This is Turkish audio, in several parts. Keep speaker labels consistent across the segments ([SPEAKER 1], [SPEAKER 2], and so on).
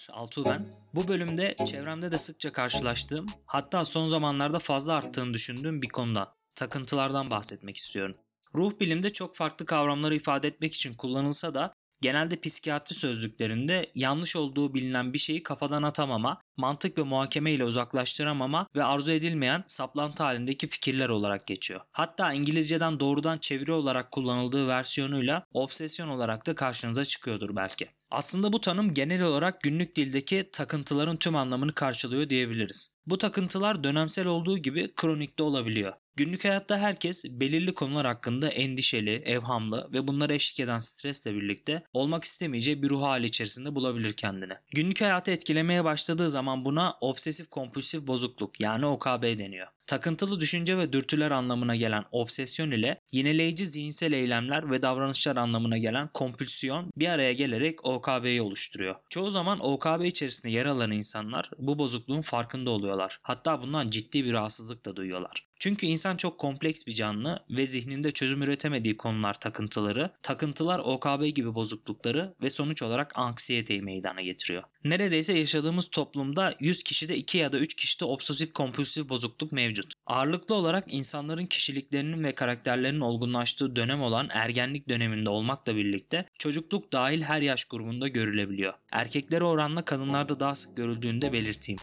[SPEAKER 1] Selamlar, Altuğ ben. Bu bölümde çevremde de sıkça karşılaştığım, hatta son zamanlarda fazla arttığını düşündüğüm bir konudan, takıntılardan bahsetmek istiyorum. Ruh bilimde çok farklı kavramları ifade etmek için kullanılsa da genelde psikiyatri sözlüklerinde yanlış olduğu bilinen bir şeyi kafadan atamama, mantık ve muhakeme ile uzaklaştıramama ve arzu edilmeyen saplantı halindeki fikirler olarak geçiyor. Hatta İngilizceden doğrudan çeviri olarak kullanıldığı versiyonuyla obsesyon olarak da karşınıza çıkıyordur belki. Aslında bu tanım genel olarak günlük dildeki takıntıların tüm anlamını karşılıyor diyebiliriz. Bu takıntılar dönemsel olduğu gibi kronik de olabiliyor. Günlük hayatta herkes belirli konular hakkında endişeli, evhamlı ve bunlara eşlik eden stresle birlikte olmak istemeyeceği bir ruh hali içerisinde bulabilir kendini. Günlük hayatı etkilemeye başladığı zaman buna obsesif kompulsif bozukluk yani OKB deniyor. Takıntılı düşünce ve dürtüler anlamına gelen obsesyon ile yineleyici zihinsel eylemler ve davranışlar anlamına gelen kompülsiyon bir araya gelerek OKB'yi oluşturuyor. Çoğu zaman OKB içerisinde yer alan insanlar bu bozukluğun farkında oluyorlar. Hatta bundan ciddi bir rahatsızlık da duyuyorlar. Çünkü insan çok kompleks bir canlı ve zihninde çözüm üretemediği konular takıntıları, takıntılar OKB gibi bozuklukları ve sonuç olarak anksiyeteyi meydana getiriyor. Neredeyse yaşadığımız toplumda 100 kişide 2 ya da 3 kişide obsesif kompulsif bozukluk mevcut. Ağırlıklı olarak insanların kişiliklerinin ve karakterlerinin olgunlaştığı dönem olan ergenlik döneminde olmakla birlikte çocukluk dahil her yaş grubunda görülebiliyor. Erkeklere oranla kadınlarda daha sık görüldüğünü de belirteyim.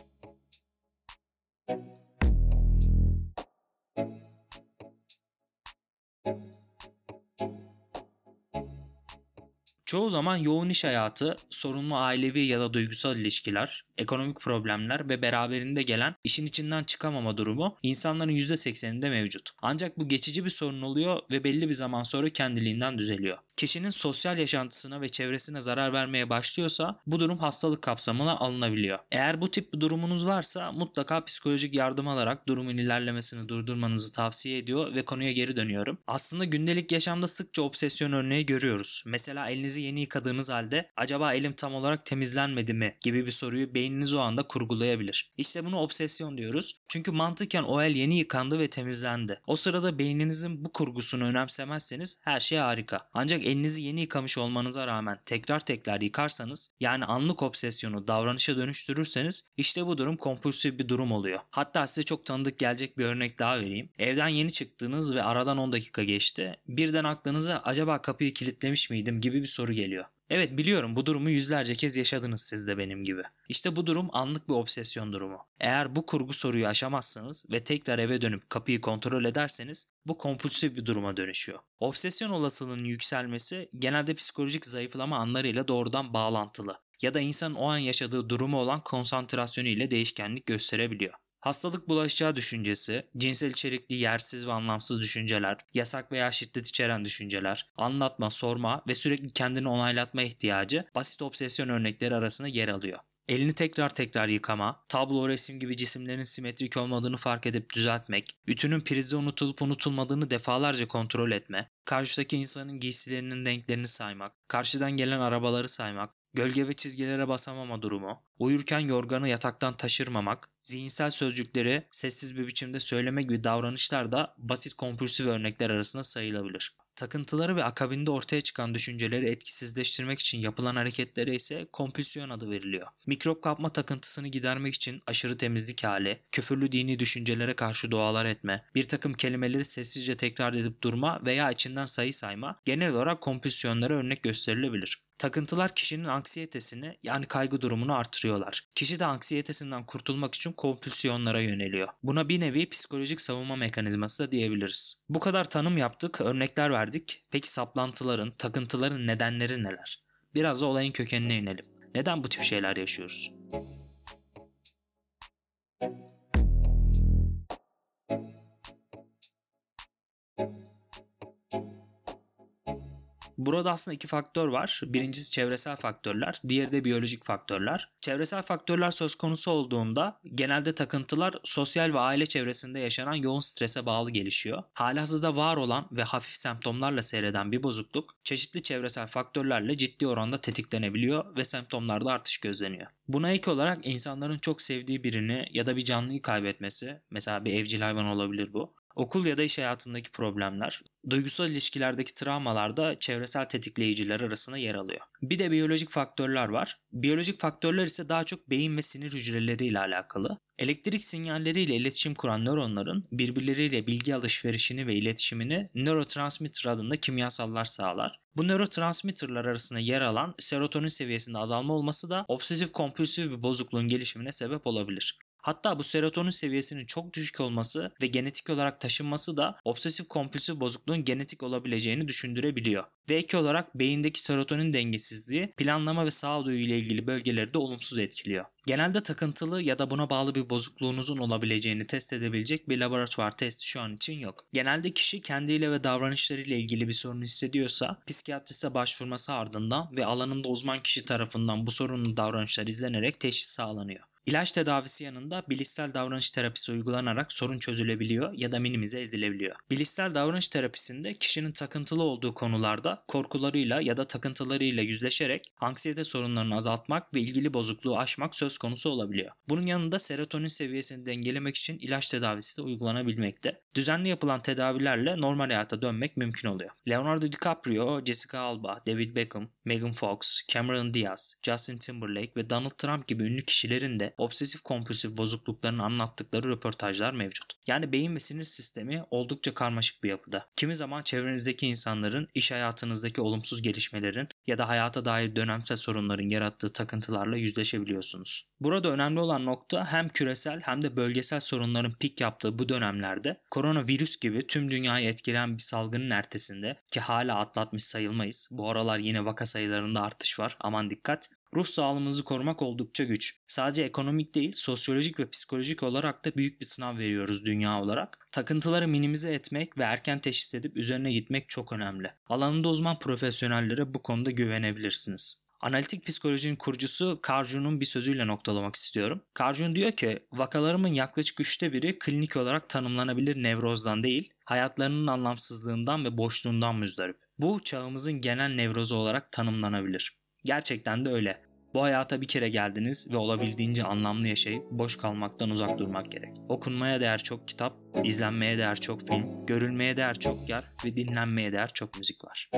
[SPEAKER 1] Çoğu zaman yoğun iş hayatı, sorunlu ailevi ya da duygusal ilişkiler, ekonomik problemler ve beraberinde gelen işin içinden çıkamama durumu insanların %80'inde mevcut. Ancak bu geçici bir sorun oluyor ve belli bir zaman sonra kendiliğinden düzeliyor. Kişinin sosyal yaşantısına ve çevresine zarar vermeye başlıyorsa bu durum hastalık kapsamına alınabiliyor. Eğer bu tip bir durumunuz varsa mutlaka psikolojik yardım alarak durumun ilerlemesini durdurmanızı tavsiye ediyor ve konuya geri dönüyorum. Aslında gündelik yaşamda sıkça obsesyon örneği görüyoruz. Mesela elinizi yeni yıkadığınız halde acaba elim tam olarak temizlenmedi mi gibi bir soruyu beyniniz o anda kurgulayabilir. İşte bunu obsesyon diyoruz. Çünkü mantıken o el yeni yıkandı ve temizlendi. O sırada beyninizin bu kurgusunu önemsemezseniz her şey harika. Ancak elinizi yeni yıkamış olmanıza rağmen tekrar tekrar yıkarsanız yani anlık obsesyonu davranışa dönüştürürseniz işte bu durum kompulsif bir durum oluyor. Hatta size çok tanıdık gelecek bir örnek daha vereyim. Evden yeni çıktınız ve aradan 10 dakika geçti. Birden aklınıza acaba kapıyı kilitlemiş miydim gibi bir soru geliyor. Evet biliyorum bu durumu yüzlerce kez yaşadınız siz de benim gibi. İşte bu durum anlık bir obsesyon durumu. Eğer bu kurgu soruyu aşamazsanız ve tekrar eve dönüp kapıyı kontrol ederseniz bu kompulsif bir duruma dönüşüyor. Obsesyon olasılığının yükselmesi genelde psikolojik zayıflama anlarıyla doğrudan bağlantılı ya da insanın o an yaşadığı durumu olan konsantrasyonu ile değişkenlik gösterebiliyor. Hastalık bulaşacağı düşüncesi, cinsel içerikli yersiz ve anlamsız düşünceler, yasak veya şiddet içeren düşünceler, anlatma, sorma ve sürekli kendini onaylatma ihtiyacı basit obsesyon örnekleri arasında yer alıyor. Elini tekrar tekrar yıkama, tablo resim gibi cisimlerin simetrik olmadığını fark edip düzeltmek, ütünün prizde unutulup unutulmadığını defalarca kontrol etme, karşıdaki insanın giysilerinin renklerini saymak, karşıdan gelen arabaları saymak, gölge ve çizgilere basamama durumu, uyurken yorganı yataktan taşırmamak, zihinsel sözcükleri sessiz bir biçimde söylemek gibi davranışlar da basit kompulsif örnekler arasında sayılabilir. Takıntıları ve akabinde ortaya çıkan düşünceleri etkisizleştirmek için yapılan hareketlere ise kompülsiyon adı veriliyor. Mikrop kapma takıntısını gidermek için aşırı temizlik hali, küfürlü dini düşüncelere karşı dualar etme, bir takım kelimeleri sessizce tekrar edip durma veya içinden sayı sayma genel olarak kompülsiyonlara örnek gösterilebilir. Takıntılar kişinin anksiyetesini yani kaygı durumunu artırıyorlar. Kişi de anksiyetesinden kurtulmak için kompülsiyonlara yöneliyor. Buna bir nevi psikolojik savunma mekanizması da diyebiliriz. Bu kadar tanım yaptık, örnekler verdik. Peki saplantıların, takıntıların nedenleri neler? Biraz da olayın kökenine inelim. Neden bu tip şeyler yaşıyoruz? Burada aslında iki faktör var. Birincisi çevresel faktörler, diğeri de biyolojik faktörler. Çevresel faktörler söz konusu olduğunda genelde takıntılar sosyal ve aile çevresinde yaşanan yoğun strese bağlı gelişiyor. Halihazırda var olan ve hafif semptomlarla seyreden bir bozukluk çeşitli çevresel faktörlerle ciddi oranda tetiklenebiliyor ve semptomlarda artış gözleniyor. Buna ek olarak insanların çok sevdiği birini ya da bir canlıyı kaybetmesi, mesela bir evcil hayvan olabilir bu, okul ya da iş hayatındaki problemler, duygusal ilişkilerdeki travmalar da çevresel tetikleyiciler arasında yer alıyor. Bir de biyolojik faktörler var. Biyolojik faktörler ise daha çok beyin ve sinir hücreleriyle alakalı. Elektrik sinyalleriyle iletişim kuran nöronların birbirleriyle bilgi alışverişini ve iletişimini nörotransmitter adında kimyasallar sağlar. Bu nörotransmitterler arasında yer alan serotonin seviyesinde azalma olması da obsesif kompulsif bir bozukluğun gelişimine sebep olabilir. Hatta bu serotonin seviyesinin çok düşük olması ve genetik olarak taşınması da obsesif kompulsif bozukluğun genetik olabileceğini düşündürebiliyor. Ve ek olarak beyindeki serotonin dengesizliği planlama ve sağduyu ile ilgili bölgeleri de olumsuz etkiliyor. Genelde takıntılı ya da buna bağlı bir bozukluğunuzun olabileceğini test edebilecek bir laboratuvar testi şu an için yok. Genelde kişi kendiyle ve davranışlarıyla ilgili bir sorun hissediyorsa psikiyatriste başvurması ardından ve alanında uzman kişi tarafından bu sorunun davranışlar izlenerek teşhis sağlanıyor. İlaç tedavisi yanında bilişsel davranış terapisi uygulanarak sorun çözülebiliyor ya da minimize edilebiliyor. Bilişsel davranış terapisinde kişinin takıntılı olduğu konularda korkularıyla ya da takıntılarıyla yüzleşerek anksiyete sorunlarını azaltmak ve ilgili bozukluğu aşmak söz konusu olabiliyor. Bunun yanında serotonin seviyesini dengelemek için ilaç tedavisi de uygulanabilmekte. Düzenli yapılan tedavilerle normal hayata dönmek mümkün oluyor. Leonardo DiCaprio, Jessica Alba, David Beckham, Megan Fox, Cameron Diaz, Justin Timberlake ve Donald Trump gibi ünlü kişilerin de obsesif kompulsif bozukluklarını anlattıkları röportajlar mevcut. Yani beyin ve sinir sistemi oldukça karmaşık bir yapıda. Kimi zaman çevrenizdeki insanların iş hayatınızdaki olumsuz gelişmelerin ya da hayata dair dönemsel sorunların yarattığı takıntılarla yüzleşebiliyorsunuz. Burada önemli olan nokta hem küresel hem de bölgesel sorunların pik yaptığı bu dönemlerde koronavirüs gibi tüm dünyayı etkileyen bir salgının ertesinde ki hala atlatmış sayılmayız. Bu aralar yine vaka sayılarında artış var. Aman dikkat. Ruh sağlığımızı korumak oldukça güç. Sadece ekonomik değil, sosyolojik ve psikolojik olarak da büyük bir sınav veriyoruz dünya olarak. Takıntıları minimize etmek ve erken teşhis edip üzerine gitmek çok önemli. Alanında uzman profesyonellere bu konuda güvenebilirsiniz. Analitik psikolojinin kurucusu Carl bir sözüyle noktalamak istiyorum. Carl diyor ki vakalarımın yaklaşık üçte biri klinik olarak tanımlanabilir nevrozdan değil, hayatlarının anlamsızlığından ve boşluğundan müzdarip. Bu çağımızın genel nevrozu olarak tanımlanabilir. Gerçekten de öyle. Bu hayata bir kere geldiniz ve olabildiğince anlamlı yaşayıp boş kalmaktan uzak durmak gerek. Okunmaya değer çok kitap, izlenmeye değer çok film, görülmeye değer çok yer ve dinlenmeye değer çok müzik var.